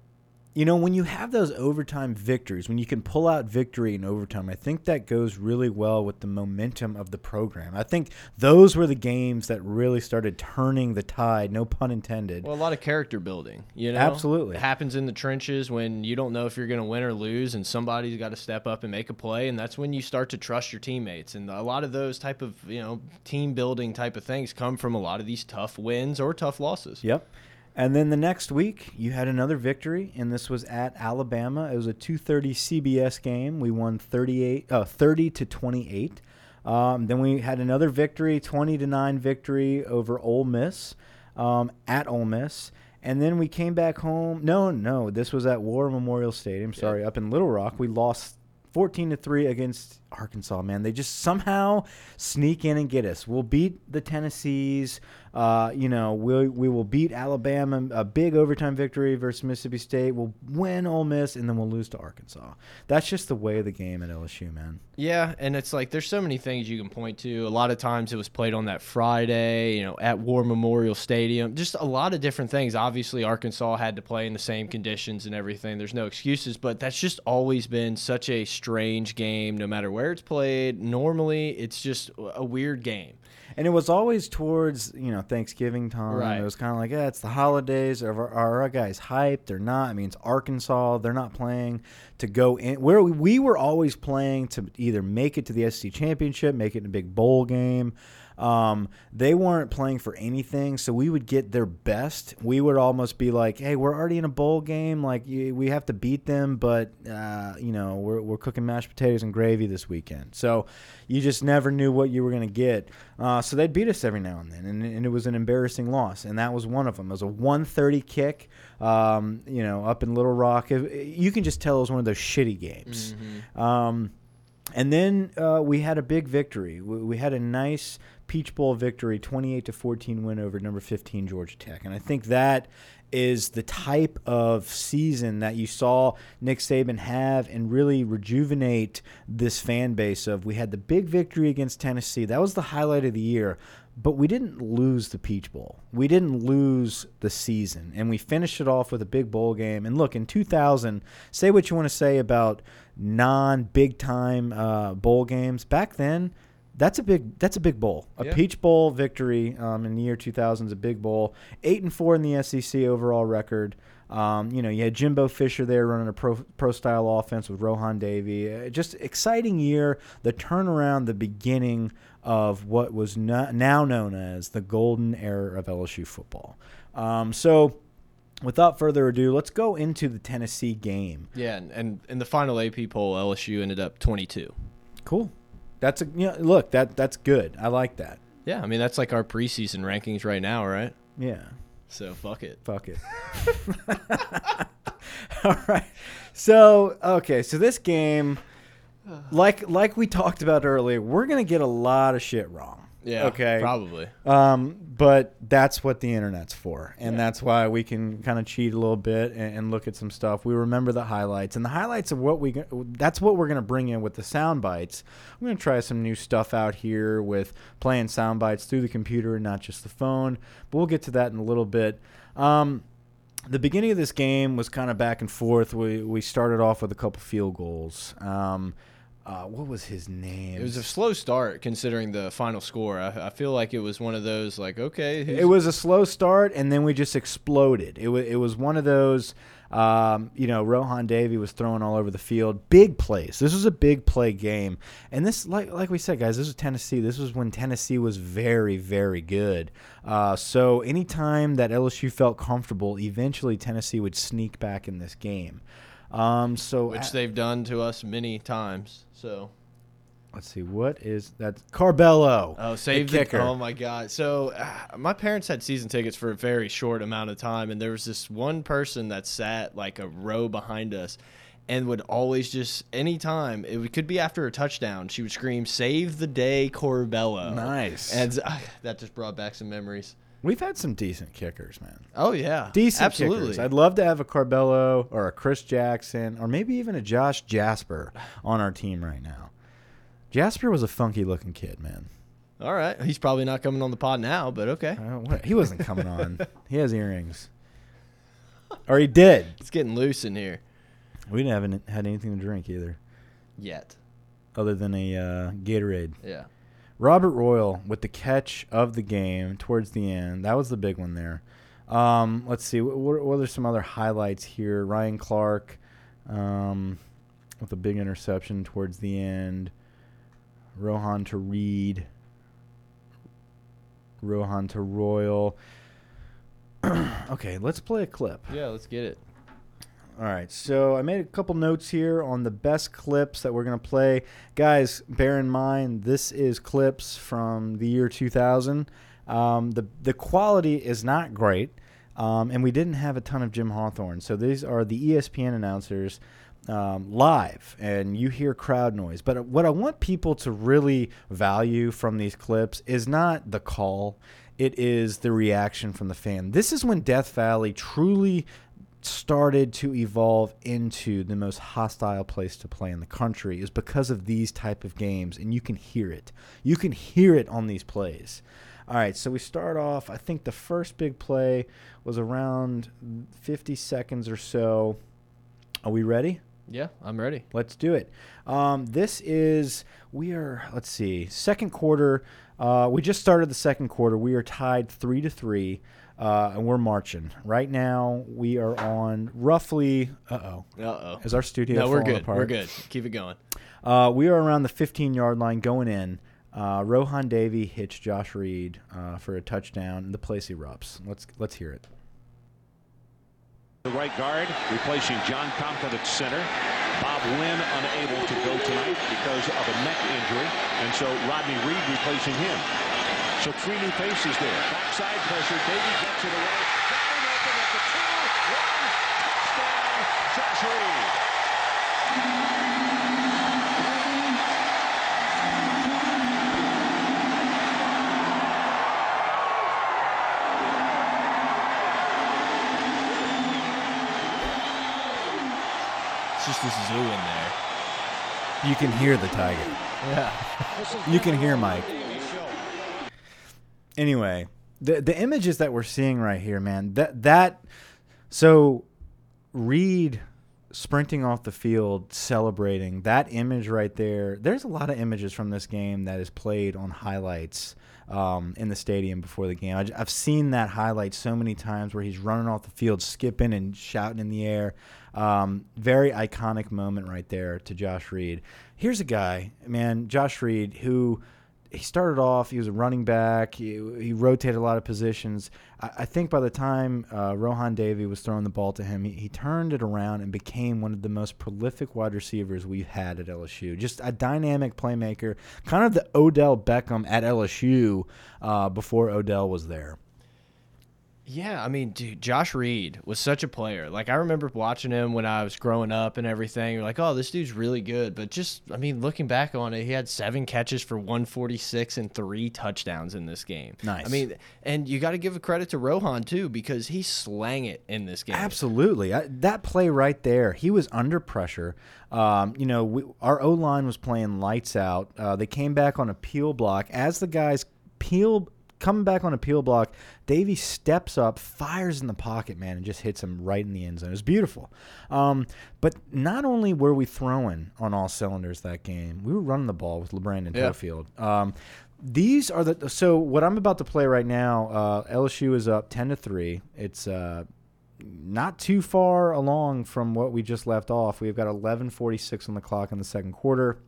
Speaker 1: you know, when you have those overtime victories, when you can pull out victory in overtime, I think that goes really well with the momentum of the program. I think those were the games that really started turning the tide, no pun intended.
Speaker 2: Well, a lot of character building, you know.
Speaker 1: Absolutely.
Speaker 2: it happens in the trenches when you don't know if you're going to win or lose, and somebody's got to step up and make a play, and that's when you start to trust your teammates. And a lot of those type of you know team building type of things come from a lot of these tough wins or tough losses.
Speaker 1: Yep. And then the next week, you had another victory, and this was at Alabama. It was a 2:30 CBS game. We won 38, uh, 30 to 28. Um, then we had another victory, 20 to nine victory over Ole Miss um, at Ole Miss. And then we came back home. No, no, this was at War Memorial Stadium. Sorry, up in Little Rock. We lost 14 to 3 against Arkansas, man. They just somehow sneak in and get us. We'll beat the Tennessees. Uh, you know, we we will beat Alabama, a big overtime victory versus Mississippi State. We'll win Ole Miss, and then we'll lose to Arkansas. That's just the way of the game at LSU, man.
Speaker 2: Yeah, and it's like there's so many things you can point to. A lot of times it was played on that Friday, you know, at War Memorial Stadium. Just a lot of different things. Obviously, Arkansas had to play in the same conditions and everything. There's no excuses, but that's just always been such a strange game no matter where it's played. Normally, it's just a weird game.
Speaker 1: And it was always towards you know Thanksgiving time.
Speaker 2: Right.
Speaker 1: It was kind of like, yeah, it's the holidays. Are, are our guys hyped? They're not. I mean, it's Arkansas. They're not playing to go in. Where we, we were always playing to either make it to the SEC championship, make it in a big bowl game. Um, they weren't playing for anything, so we would get their best. We would almost be like, "Hey, we're already in a bowl game. Like, you, we have to beat them, but uh, you know, we're we're cooking mashed potatoes and gravy this weekend." So you just never knew what you were going to get. Uh, so they'd beat us every now and then, and, and it was an embarrassing loss, and that was one of them. It was a 130 kick, um, you know, up in Little Rock. You can just tell it was one of those shitty games. Um, and then uh, we had a big victory. We, we had a nice Peach Bowl victory, 28 to 14 win over number 15 Georgia Tech. And I think that is the type of season that you saw Nick Saban have and really rejuvenate this fan base of we had the big victory against Tennessee. That was the highlight of the year. But we didn't lose the Peach Bowl. We didn't lose the season, and we finished it off with a big bowl game. And look, in 2000, say what you want to say about non-big time uh, bowl games. Back then, that's a big that's a big bowl. A
Speaker 2: Yeah.
Speaker 1: Peach Bowl victory um, in the year 2000 is a big bowl. Eight and four in the SEC overall record. Um, you know, you had Jimbo Fisher there running a pro, pro style offense with Rohan Davey. Uh, just exciting year. The turnaround, the beginning of what was no, now known as the golden era of LSU football. Um, so, without further ado, let's go into the Tennessee game.
Speaker 2: Yeah, and, and in the final AP poll, LSU ended up 22.
Speaker 1: Cool. That's a you know, look that that's good. I like that.
Speaker 2: Yeah, I mean that's like our preseason rankings right now, right?
Speaker 1: Yeah.
Speaker 2: So fuck it.
Speaker 1: Fuck it. All right. So, okay, so this game like like we talked about earlier, we're going to get a lot of shit wrong.
Speaker 2: Yeah.
Speaker 1: Okay.
Speaker 2: Probably.
Speaker 1: Um, but that's what the internet's for, and
Speaker 2: Yeah.
Speaker 1: that's why we can kind of cheat a little bit and, and look at some stuff. We remember the highlights, and the highlights of what we that's what we're gonna bring in with the sound bites. I'm gonna try some new stuff out here with playing sound bites through the computer and not just the phone. But we'll get to that in a little bit. Um, the beginning of this game was kind of back and forth. We we started off with a couple field goals. Um, uh, what was his name?
Speaker 2: It was a slow start considering the final score. I, I feel like it was one of those like okay,
Speaker 1: It was a slow start, and then we just exploded. It was it was one of those. Um, you know, Rohan Davey was throwing all over the field. Big plays. This was a big play game, and this, like like we said, guys, this was Tennessee. This was when Tennessee was very very good. Uh, so anytime that LSU felt comfortable, eventually Tennessee would sneak back in this game. Um, so
Speaker 2: which
Speaker 1: a-
Speaker 2: they've done to us many times. So
Speaker 1: let's see what is that Corbello.
Speaker 2: oh, save
Speaker 1: the
Speaker 2: the
Speaker 1: kicker.
Speaker 2: Oh my god. So uh, my parents had season tickets for a very short amount of time, and there was this one person that sat like a row behind us. And would always just anytime it could be after a touchdown, she would scream "Save the day, Corbello!"
Speaker 1: Nice.
Speaker 2: and uh, that just brought back some memories.
Speaker 1: We've had some decent kickers, man.
Speaker 2: Oh yeah,
Speaker 1: decent
Speaker 2: absolutely.
Speaker 1: kickers. I'd love to have a Corbello or a Chris Jackson or maybe even a Josh Jasper on our team right now. Jasper was a funky looking kid, man.
Speaker 2: All right, he's probably not coming on the pod now, but okay.
Speaker 1: He wasn't coming on. He has earrings, or he did.
Speaker 2: It's getting loose in here.
Speaker 1: We didn't have any, had anything to drink either,
Speaker 2: Yet.
Speaker 1: other than a uh, Gatorade.
Speaker 2: Yeah.
Speaker 1: Robert Royal with the catch of the game towards the end. That was the big one there. Um, let's see. What, what are some other highlights here? Ryan Clark um, with a big interception towards the end. Rohan to Reed. Rohan to Royal. okay, let's play a clip.
Speaker 2: Yeah, let's get it.
Speaker 1: All right, so I made a couple notes here on the best clips that we're going to play. Guys, bear in mind, this is clips from the year 2000. Um, the, the quality is not great, um, and we didn't have a ton of Jim Hawthorne. So these are the ESPN announcers um, live, and you hear crowd noise. But what I want people to really value from these clips is not the call, it is the reaction from the fan. This is when Death Valley truly started to evolve into the most hostile place to play in the country is because of these type of games and you can hear it you can hear it on these plays all right so we start off i think the first big play was around 50 seconds or so are we ready
Speaker 2: Yeah, I'm ready.
Speaker 1: Let's do it. Um, this is we are. Let's see. Second quarter. Uh, we just started the second quarter. We are tied three to three, uh, and we're marching right now. We are on roughly. Uh oh.
Speaker 2: Uh oh.
Speaker 1: Is our studio?
Speaker 2: No, we're good.
Speaker 1: Apart?
Speaker 2: We're good. Keep it going.
Speaker 1: Uh, we are around the 15 yard line going in. Uh, Rohan Davey hits Josh Reed uh, for a touchdown, and the place erupts. Let's let's hear it.
Speaker 3: The right guard replacing John Compton at center. Bob Wynn unable to go tonight because of a neck injury. And so Rodney Reed replacing him. So three new faces there. Backside pressure. Davey gets it away. Wide open at the two. One. Touchdown. Josh Reed.
Speaker 2: It's just this zoo in there.
Speaker 1: You can hear the tiger.
Speaker 2: Yeah.
Speaker 1: You can hear Mike. Anyway, the the images that we're seeing right here, man, that that so Reed sprinting off the field, celebrating that image right there. There's a lot of images from this game that is played on highlights um, in the stadium before the game. I, have seen that highlight so many times where he's running off the field, skipping and shouting in the air. Um, very iconic moment right there to Josh Reed. Here's a guy, man, Josh Reed, who he started off, he was a running back. He, he rotated a lot of positions. I, I think by the time uh, Rohan Davey was throwing the ball to him, he, he, turned it around and became one of the most prolific wide receivers we've had at LSU. Just a dynamic playmaker, kind of the Odell Beckham at LSU uh, before Odell was there.
Speaker 2: Yeah, I mean, dude, Josh Reed was such a player. Like, I remember watching him when I was growing up and everything. You're like, oh, this dude's really good. But just, I mean, looking back on it, he had seven catches for 146 and three touchdowns in this game.
Speaker 1: Nice.
Speaker 2: I mean, and you got to give a credit to Rohan, too, because he slang it in this game.
Speaker 1: Absolutely. I, that play right there, he was under pressure. Um, you know, we, our O line was playing lights out. Uh, they came back on a peel block. As the guys peel coming back on a peel block, Davey steps up, fires in the pocket, man, and just hits him right in the end zone. It was beautiful. Um, but not only were we throwing on all cylinders that game, we were running the ball with LaBrandon yeah. Toefield. Um, these are the so what I'm about to play right now. Uh, LSU is up ten to three. It's uh, not too far along from what we just left off. We've got 11:46 on the clock in the second quarter.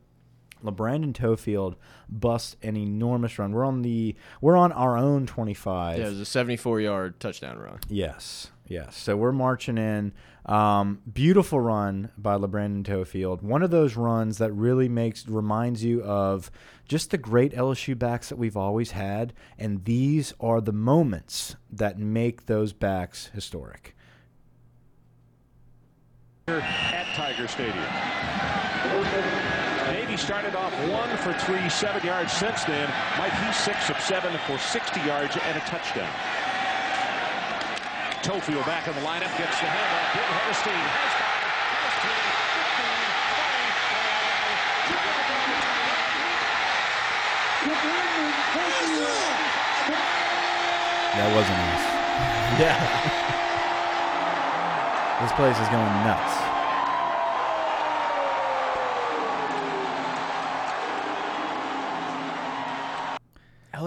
Speaker 1: LaBrandon Toefield busts an enormous run. We're on the we're on our own 25.
Speaker 2: Yeah, it was a 74 yard touchdown run.
Speaker 1: Yes, yes. So we're marching in. Um, beautiful run by LaBrandon Toefield. One of those runs that really makes reminds you of just the great LSU backs that we've always had, and these are the moments that make those backs historic.
Speaker 3: At Tiger Stadium started off one for three, seven yards since then. Mike, he's six of seven for 60 yards and a touchdown. Toefield back in the lineup, gets the handoff. Big head of steam.
Speaker 1: That wasn't us.
Speaker 2: Yeah.
Speaker 1: this place is going nuts.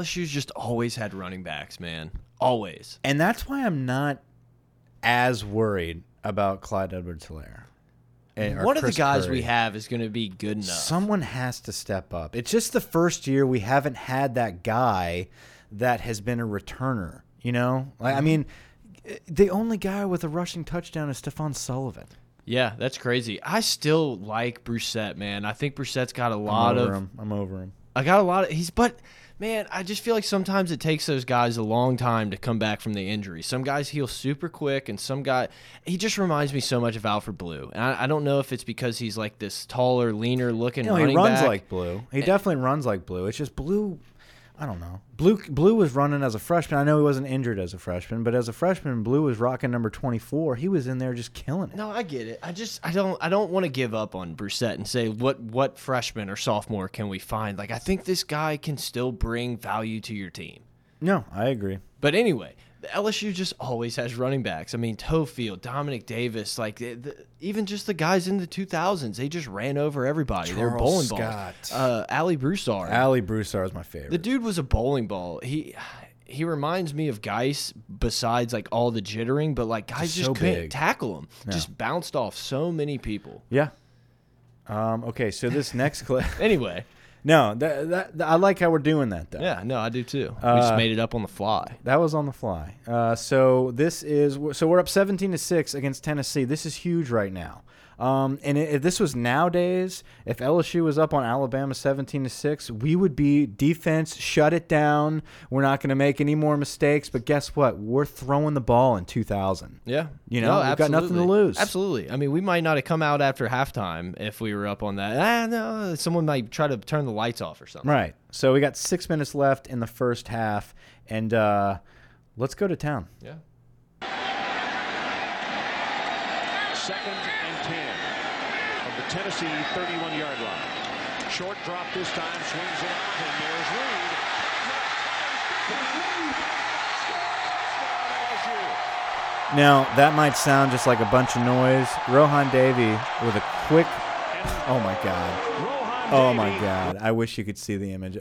Speaker 2: LSU's just always had running backs, man. Always.
Speaker 1: And that's why I'm not as worried about Clyde Edwards Helaire.
Speaker 2: One of the guys Curry. we have is going to be good enough.
Speaker 1: Someone has to step up. It's just the first year we haven't had that guy that has been a returner. You know, like, I mm-hmm. mean, the only guy with a rushing touchdown is Stephen Sullivan.
Speaker 2: Yeah, that's crazy. I still like Brossette, man. I think Brossette's got a lot
Speaker 1: I'm
Speaker 2: of.
Speaker 1: Him. I'm over him.
Speaker 2: I got a lot of. He's but man, I just feel like sometimes it takes those guys a long time to come back from the injury. Some guys heal super quick, and some guy he just reminds me so much of Alfred Blue. And I, I don't know if it's because he's like this taller, leaner looking.
Speaker 1: No,
Speaker 2: he
Speaker 1: runs
Speaker 2: back.
Speaker 1: like Blue. He definitely runs like Blue. It's just Blue I don't know. Blue Blue was running as a freshman. I know he wasn't injured as a freshman, but as a freshman, Blue was rocking number 24. He was in there just killing it.
Speaker 2: No, I get it. I just I don't I don't want to give up on Brossette and say what what freshman or sophomore can we find? Like I think this guy can still bring value to your team.
Speaker 1: No, I agree.
Speaker 2: But anyway, LSU just always has running backs. I mean, Toefield, Domanick Davis, like the, the, even just the guys in the 2000s, they just ran over everybody. They're bowling Scott. balls. Uh, Alley Broussard.
Speaker 1: Alley Broussard is my favorite.
Speaker 2: The dude was a bowling ball. He he reminds me of Guice besides like all the jittering, but like guys just, couldn't big. tackle him. Yeah. Just bounced off so many people.
Speaker 1: Yeah. Um, okay, so this next clip.
Speaker 2: anyway.
Speaker 1: No, that, that, that, I like how we're doing that though.
Speaker 2: Yeah, no, I do too. We just uh, made it up on the fly.
Speaker 1: That was on the fly. Uh, so this is so we're up 17 to six against Tennessee. This is huge right now. Um, and if this was nowadays, if LSU was up on Alabama 17 to 6, we would be defense, shut it down. We're not going to make any more mistakes. But guess what? We're throwing the ball in 2000.
Speaker 2: Yeah.
Speaker 1: You know, no, we've got nothing to lose.
Speaker 2: Absolutely. I mean, we might not have come out after halftime if we were up on that. Ah, no, someone might try to turn the lights off or something.
Speaker 1: Right. So we got six minutes left in the first half. And uh, let's go to town.
Speaker 2: Yeah.
Speaker 3: Second Tennessee 31-yard line. Short drop this time, swings it out, and there's Reed.
Speaker 1: Now, that might sound just like a bunch of noise. Rohan Davey with a quick. Oh my God. Oh my God. I wish you could see the image.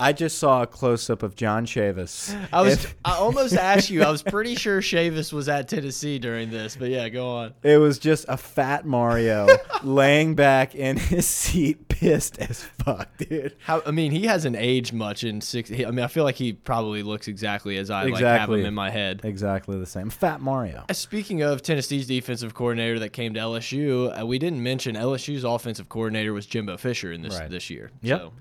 Speaker 1: I just saw a close up of John Chavis.
Speaker 2: I was
Speaker 1: If-
Speaker 2: I almost asked you. I was pretty sure Chavis was at Tennessee during this, but yeah, go on.
Speaker 1: It was just a fat Mario laying back in his seat, pissed as fuck, dude.
Speaker 2: How I mean, he hasn't aged much in six. I mean, I feel like he probably looks exactly as I like have
Speaker 1: Exactly.
Speaker 2: him in my head.
Speaker 1: Exactly the same. Fat Mario.
Speaker 2: Uh, Speaking of Tennessee's defensive coordinator that came to LSU, uh, we didn't mention LSU's offensive coordinator was Jimbo Fisher in this
Speaker 1: Right.
Speaker 2: this year.
Speaker 1: Yep.
Speaker 2: So,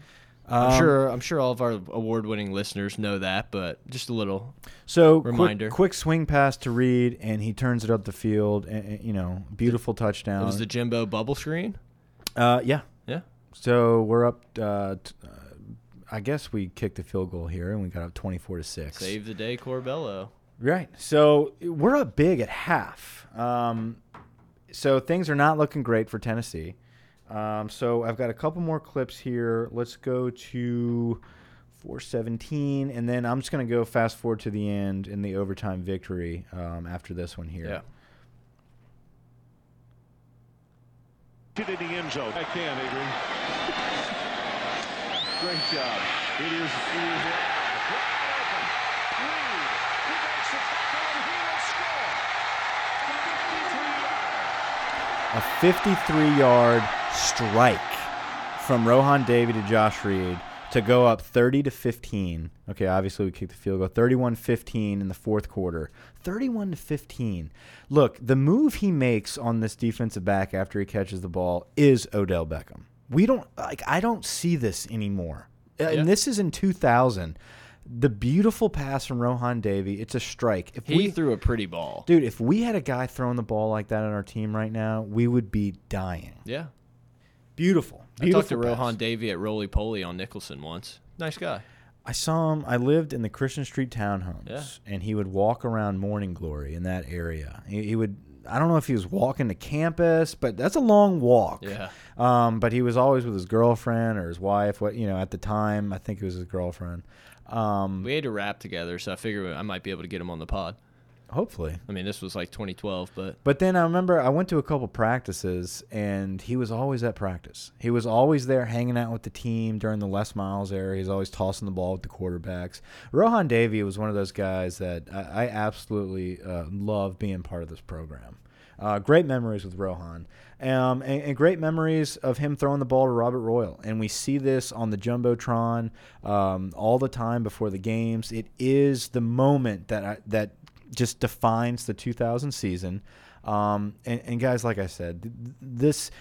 Speaker 2: I'm sure I'm sure all of our award-winning listeners know that, but just a little.
Speaker 1: So
Speaker 2: Reminder.
Speaker 1: Quick, quick swing pass to Reed, and he turns it up the field. And, and, you know, beautiful touchdown.
Speaker 2: It was the Jimbo bubble screen.
Speaker 1: uh, yeah.
Speaker 2: Yeah.
Speaker 1: So we're up. Uh, t- uh, I guess we kicked the field goal here, and we got up twenty-four to six.
Speaker 2: Save the day, Corbello.
Speaker 1: Right. So we're up big at half. Um, so things are not looking great for Tennessee. Um, so I've got a couple more clips here. Let's go to 417, and then I'm just going to go fast forward to the end in the overtime victory um, after this one here.
Speaker 2: Yeah.
Speaker 3: Get in the end zone. I can, Adrian. Great job. It is. It is. Reed, he makes the tackle and he will score. 53
Speaker 1: a 53 yard strike from Rohan Davey to Josh Reed to go up 30 to 15. Okay, obviously we kicked the field goal 31 15 in the fourth quarter. 31 to 15. Look, the move he makes on this defensive back after he catches the ball is Odell Beckham. We don't like I don't see this anymore. Uh,
Speaker 2: Yeah.
Speaker 1: And this is in 2000. The beautiful pass from Rohan Davey, it's a strike. If
Speaker 2: He
Speaker 1: we
Speaker 2: threw a pretty ball.
Speaker 1: Dude, if we had a guy throwing the ball like that on our team right now, we would be dying.
Speaker 2: Yeah.
Speaker 1: Beautiful.
Speaker 2: I talked to
Speaker 1: pass.
Speaker 2: Rohan Davey at Roly Poly on Nicholson once. Nice guy.
Speaker 1: I saw him. I lived in the Christian Street townhomes,
Speaker 2: Yeah.
Speaker 1: and he would walk around Morning Glory in that area. He, he would. I don't know if he was walking to campus, but that's a long walk.
Speaker 2: Yeah.
Speaker 1: Um, but he was always with his girlfriend or his wife. What you know at the time, I think it was his girlfriend. Um,
Speaker 2: We had to rap together, so I figured I might be able to get him on the pod.
Speaker 1: Hopefully.
Speaker 2: I mean, this was like 2012, but
Speaker 1: But then I remember I went to a couple practices and he was always at practice. He was always there hanging out with the team during the Les Miles era. He's always tossing the ball with the quarterbacks. Rohan Davey was one of those guys that I, I absolutely uh, love being part of this program. Uh, great memories with Rohan. Um, and, and great memories of him throwing the ball to Robert Royal. And we see this on the Jumbotron um, all the time before the games. It is the moment that I, that just defines the 2000 season. Um, and, and guys, like I said, this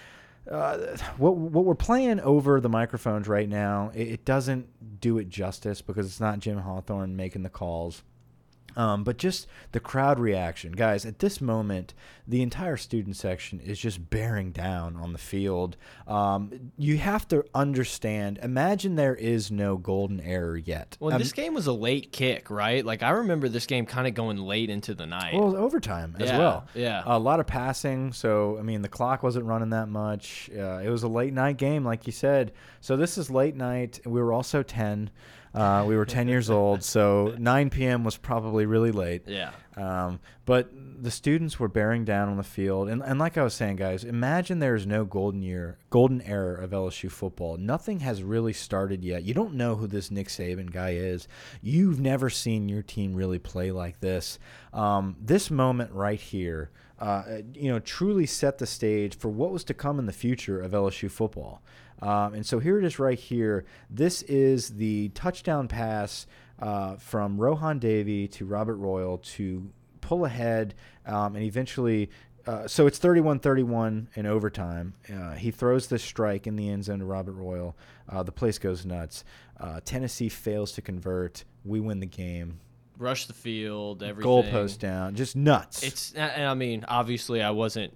Speaker 1: uh, what what we're playing over the microphones right now, it, it doesn't do it justice because it's not Jim Hawthorne making the calls. Um, but just the crowd reaction, guys. At this moment, the entire student section is just bearing down on the field. Um, you have to understand. Imagine there is no golden error yet.
Speaker 2: well,
Speaker 1: Um,
Speaker 2: this game was a late kick, right? Like I remember this game kind of going late into the night.
Speaker 1: Well, overtime as
Speaker 2: Yeah,
Speaker 1: well.
Speaker 2: yeah.
Speaker 1: a lot of passing. So I mean, the clock wasn't running that much. Uh, it was a late night game, like you said. So this is late night. We were also ten. Uh, we were ten years old, so 9 p.m. was probably really late.
Speaker 2: yeah.
Speaker 1: Um, but the students were bearing down on the field, and, and like I was saying, guys, imagine there is no golden year, golden era of LSU football. Nothing has really started yet. You don't know who this Nick Saban guy is. You've never seen your team really play like this. Um, this moment right here, uh, you know, truly set the stage for what was to come in the future of LSU football. Um, and so here it is right here. This is the touchdown pass uh, from Rohan Davey to Robert Royal to pull ahead um, and eventually. Uh, so it's 31-31 in overtime. Uh, he throws this strike in the end zone to Robert Royal. Uh, the place goes nuts. Uh, Tennessee fails to convert. We win the game.
Speaker 2: Rush the field, everything.
Speaker 1: Goalpost down. Just nuts.
Speaker 2: It's and I mean, obviously, I wasn't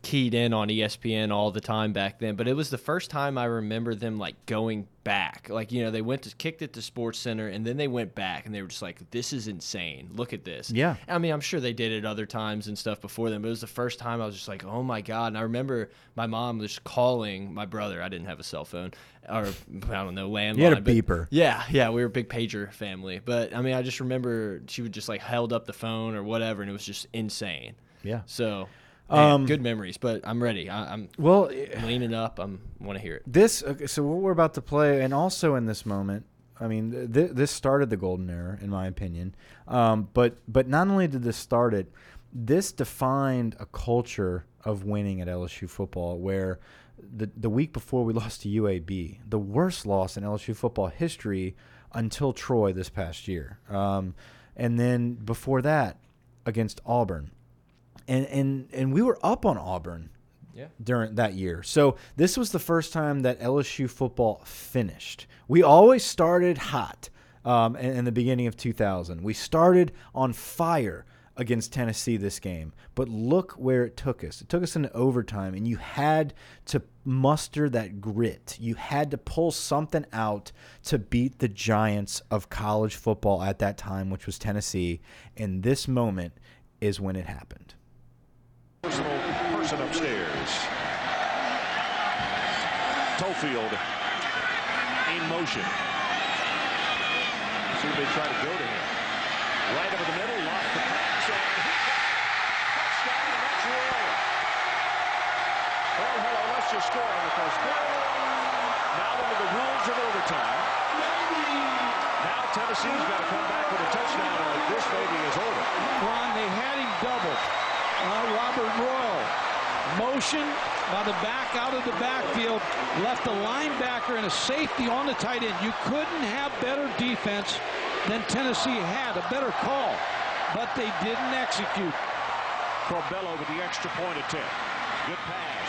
Speaker 2: keyed in on ESPN all the time back then, but it was the first time I remember them like going back. Like you know, they went to kicked it to Sports Center, and then they went back, and they were just like, "This is insane. Look at this."
Speaker 1: Yeah.
Speaker 2: I mean, I'm sure they did it other times and stuff before them, but it was the first time I was just like, "Oh my god!" And I remember my mom was calling my brother. I didn't have a cell phone, or I don't know, landline.
Speaker 1: You had a beeper.
Speaker 2: yeah, yeah, we were a big pager family. But I mean, I just remember she would just like held up the phone or whatever, and it was just insane.
Speaker 1: Yeah.
Speaker 2: So, man,
Speaker 1: Um,
Speaker 2: good memories. But I'm ready. I, I'm
Speaker 1: Well,
Speaker 2: leaning up. I'm want to hear it.
Speaker 1: this okay, so what we're about to play, and also in this moment, I mean, th this started the golden era, in my opinion. Um, but but not only did this start it, this defined a culture of winning at LSU football, where the the week before we lost to UAB, the worst loss in LSU football history until Troy this past year, um, and then before that against Auburn, and and and we were up on Auburn
Speaker 2: Yeah.
Speaker 1: during that year. So this was the first time that LSU football finished. We always started hot um, in, in the beginning of 2000. We started on fire against Tennessee this game, but look where it took us. It took us into overtime, and you had to muster that grit. You had to pull something out to beat the giants of college football at that time, which was Tennessee. And this moment is when it happened.
Speaker 3: Personal person upstairs. Toefield in motion. See if they try to go to him. Right over the middle, lost the pass, and touchdown, and that's Royal. Well, hello, let's score on the first play. Now into the rules of overtime. Now Tennessee's got to come back with a touchdown, or this maybe is over.
Speaker 4: Ron, they had him doubled. Uh, Robert Royal, motion by the back out of the backfield, left a linebacker and a safety on the tight end. You couldn't have better defense than Tennessee had, a better call, but they didn't execute.
Speaker 3: Corbello with the extra point attempt. Good pass.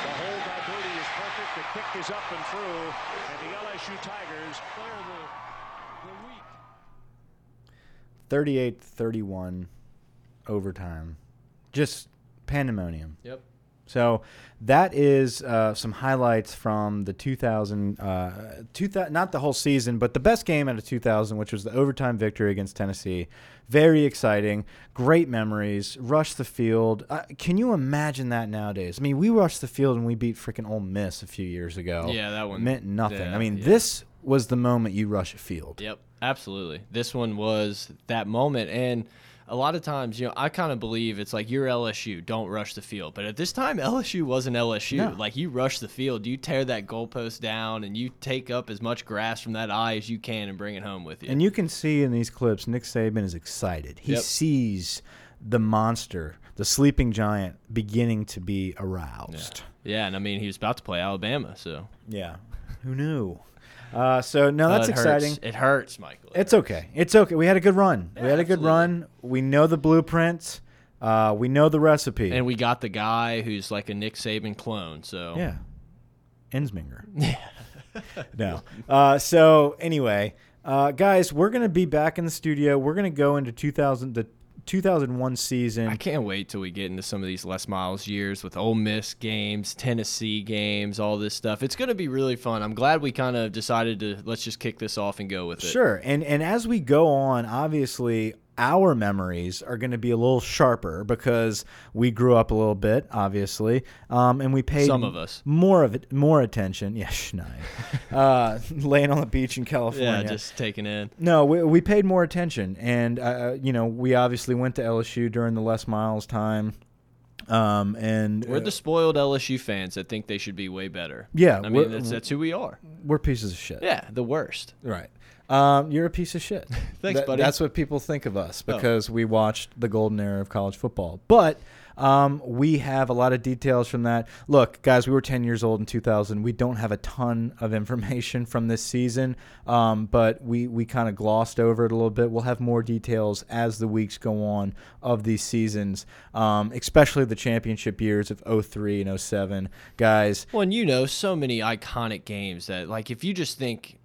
Speaker 3: The hold by Brady is perfect. The kick is up and through. And the LSU Tigers
Speaker 4: Clear the, the week.
Speaker 1: 38 31 overtime. Just pandemonium.
Speaker 2: Yep.
Speaker 1: So that is uh, some highlights from the 2000, uh, 2000, not the whole season, but the best game out of 2000, which was the overtime victory against Tennessee. Very exciting, great memories. Rush the field. Uh, can you imagine that nowadays? I mean, we rushed the field and we beat freaking Ole Miss a few years ago.
Speaker 2: Yeah, that one-
Speaker 1: meant nothing.
Speaker 2: yeah,
Speaker 1: I mean,
Speaker 2: yeah.
Speaker 1: this was the moment you rush a field.
Speaker 2: Yep, absolutely. This one was that moment, and a lot of times, you know, I kind of believe it's like you're LSU, don't rush the field. But at this time, LSU wasn't LSU.
Speaker 1: No.
Speaker 2: Like you rush the field, you tear that goalpost down, and you take up as much grass from that eye as you can and bring it home with you.
Speaker 1: And you can see in these clips, Nick Saban is excited. He
Speaker 2: Yep.
Speaker 1: sees the monster, the sleeping giant, beginning to be aroused.
Speaker 2: yeah, and I mean, he was about to play Alabama, so
Speaker 1: Yeah. Who knew? Uh, so, no, that's
Speaker 2: Uh, it hurts.
Speaker 1: exciting.
Speaker 2: It hurts, Michael.
Speaker 1: It's okay. It's okay. We had a good run. we
Speaker 2: Yeah,
Speaker 1: had a good
Speaker 2: absolutely.
Speaker 1: run. We know the blueprint. Uh, we know the recipe.
Speaker 2: and we got the guy who's like a Nick Saban clone. So
Speaker 1: yeah. Ensminger. Yeah. no. Uh, so, anyway, uh, guys, we're going to be back in the studio. We're going to go into 2000, the 2001 season.
Speaker 2: I can't wait till we get into some of these Les Miles years with Ole Miss games, Tennessee games, all this stuff. It's going to be really fun. I'm glad we kind of decided to let's just kick this off and go with it.
Speaker 1: Sure. And and as we go on, obviously our memories are going to be a little sharper because we grew up a little bit, obviously, um, and we paid
Speaker 2: Some of us.
Speaker 1: more of it, more attention. Yeah, Schneider, uh, laying on the beach in California.
Speaker 2: Yeah, just taking in.
Speaker 1: No, we, we paid more attention, and uh, you know, we obviously went to LSU during the Les Miles time, um, and
Speaker 2: We're
Speaker 1: uh,
Speaker 2: the spoiled LSU fans that think they should be way better.
Speaker 1: Yeah,
Speaker 2: I mean that's that's who we are.
Speaker 1: we're pieces of shit.
Speaker 2: Yeah, the worst.
Speaker 1: Right. Um, you're a piece of shit.
Speaker 2: Thanks,
Speaker 1: That-
Speaker 2: buddy.
Speaker 1: That's what people think of us
Speaker 2: Oh.
Speaker 1: because we watched the golden era of college football. But um, we have a lot of details from that. Look, guys, we were 10 years old in 2000. We don't have a ton of information from this season, um, but we, we kind of glossed over it a little bit. We'll have more details as the weeks go on of these seasons, um, especially the championship years of 03 and 07. Guys,
Speaker 2: Well, and you know, so many iconic games that, like, if you just think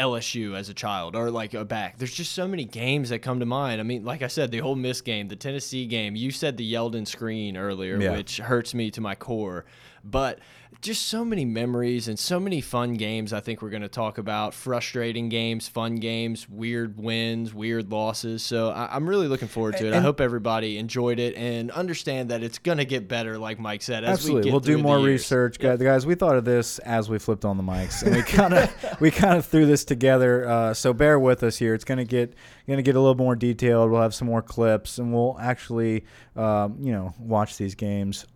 Speaker 2: LSU as a child or like a back. There's just so many games that come to mind. I mean, like I said, the Ole Miss game, the Tennessee game. You said the Yeldon screen earlier,
Speaker 1: Yeah.
Speaker 2: which hurts me to my core. But just so many memories and so many fun games. I think we're going to talk about frustrating games, fun games, weird wins, weird losses. So I, I'm really looking forward to it. I hope everybody enjoyed it and understand that it's going to get better, like Mike said. As we
Speaker 1: Absolutely,
Speaker 2: get
Speaker 1: we'll do more research, guys. Guys, we thought of this as we flipped on the mics, and we kind of we kind of threw this together. Uh, so bear with us here. It's gonna get gonna get a little more detailed. We'll have some more clips, and we'll actually um, you know watch these games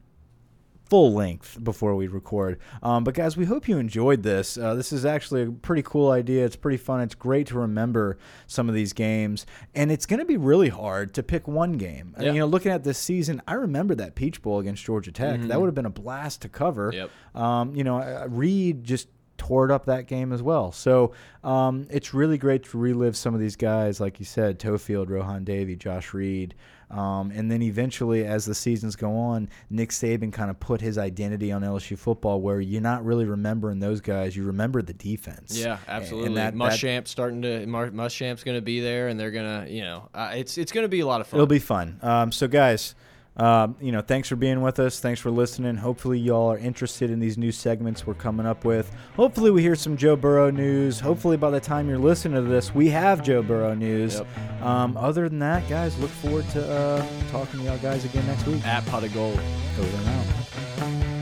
Speaker 1: full length before we record. Um, but guys, we hope you enjoyed this. Uh, this is actually a pretty cool idea. It's pretty fun. It's great to remember some of these games, and it's going to be really hard to pick one game.
Speaker 2: Yeah.
Speaker 1: You know, looking at this season, I remember that Peach Bowl against Georgia Tech. That would have been a blast to cover.
Speaker 2: Yep.
Speaker 1: Um, you know, Reed just tore up that game as well. So um, it's really great to relive some of these guys, like you said, Toefield, Rohan Davey, Josh Reed. Um, and then eventually, as the seasons go on, Nick Saban kind of put his identity on LSU football, where you're not really remembering those guys. You remember the defense.
Speaker 2: Yeah, absolutely.
Speaker 1: And that, that
Speaker 2: Muschamp's starting to Muschamp's going to be there, and they're going to, you know, uh, it's it's going to be a lot of fun.
Speaker 1: It'll be fun. Um, so, guys, um, you know, thanks for being with us. Thanks for listening. Hopefully, y'all are interested in these new segments we're coming up with. Hopefully, we hear some Joe Burrow news. Hopefully, by the time you're listening to this, we have Joe Burrow news.
Speaker 2: Yep.
Speaker 1: Um, other than that, guys, look forward to uh, talking to y'all guys again next week.
Speaker 2: at pot of gold.
Speaker 1: Over and out.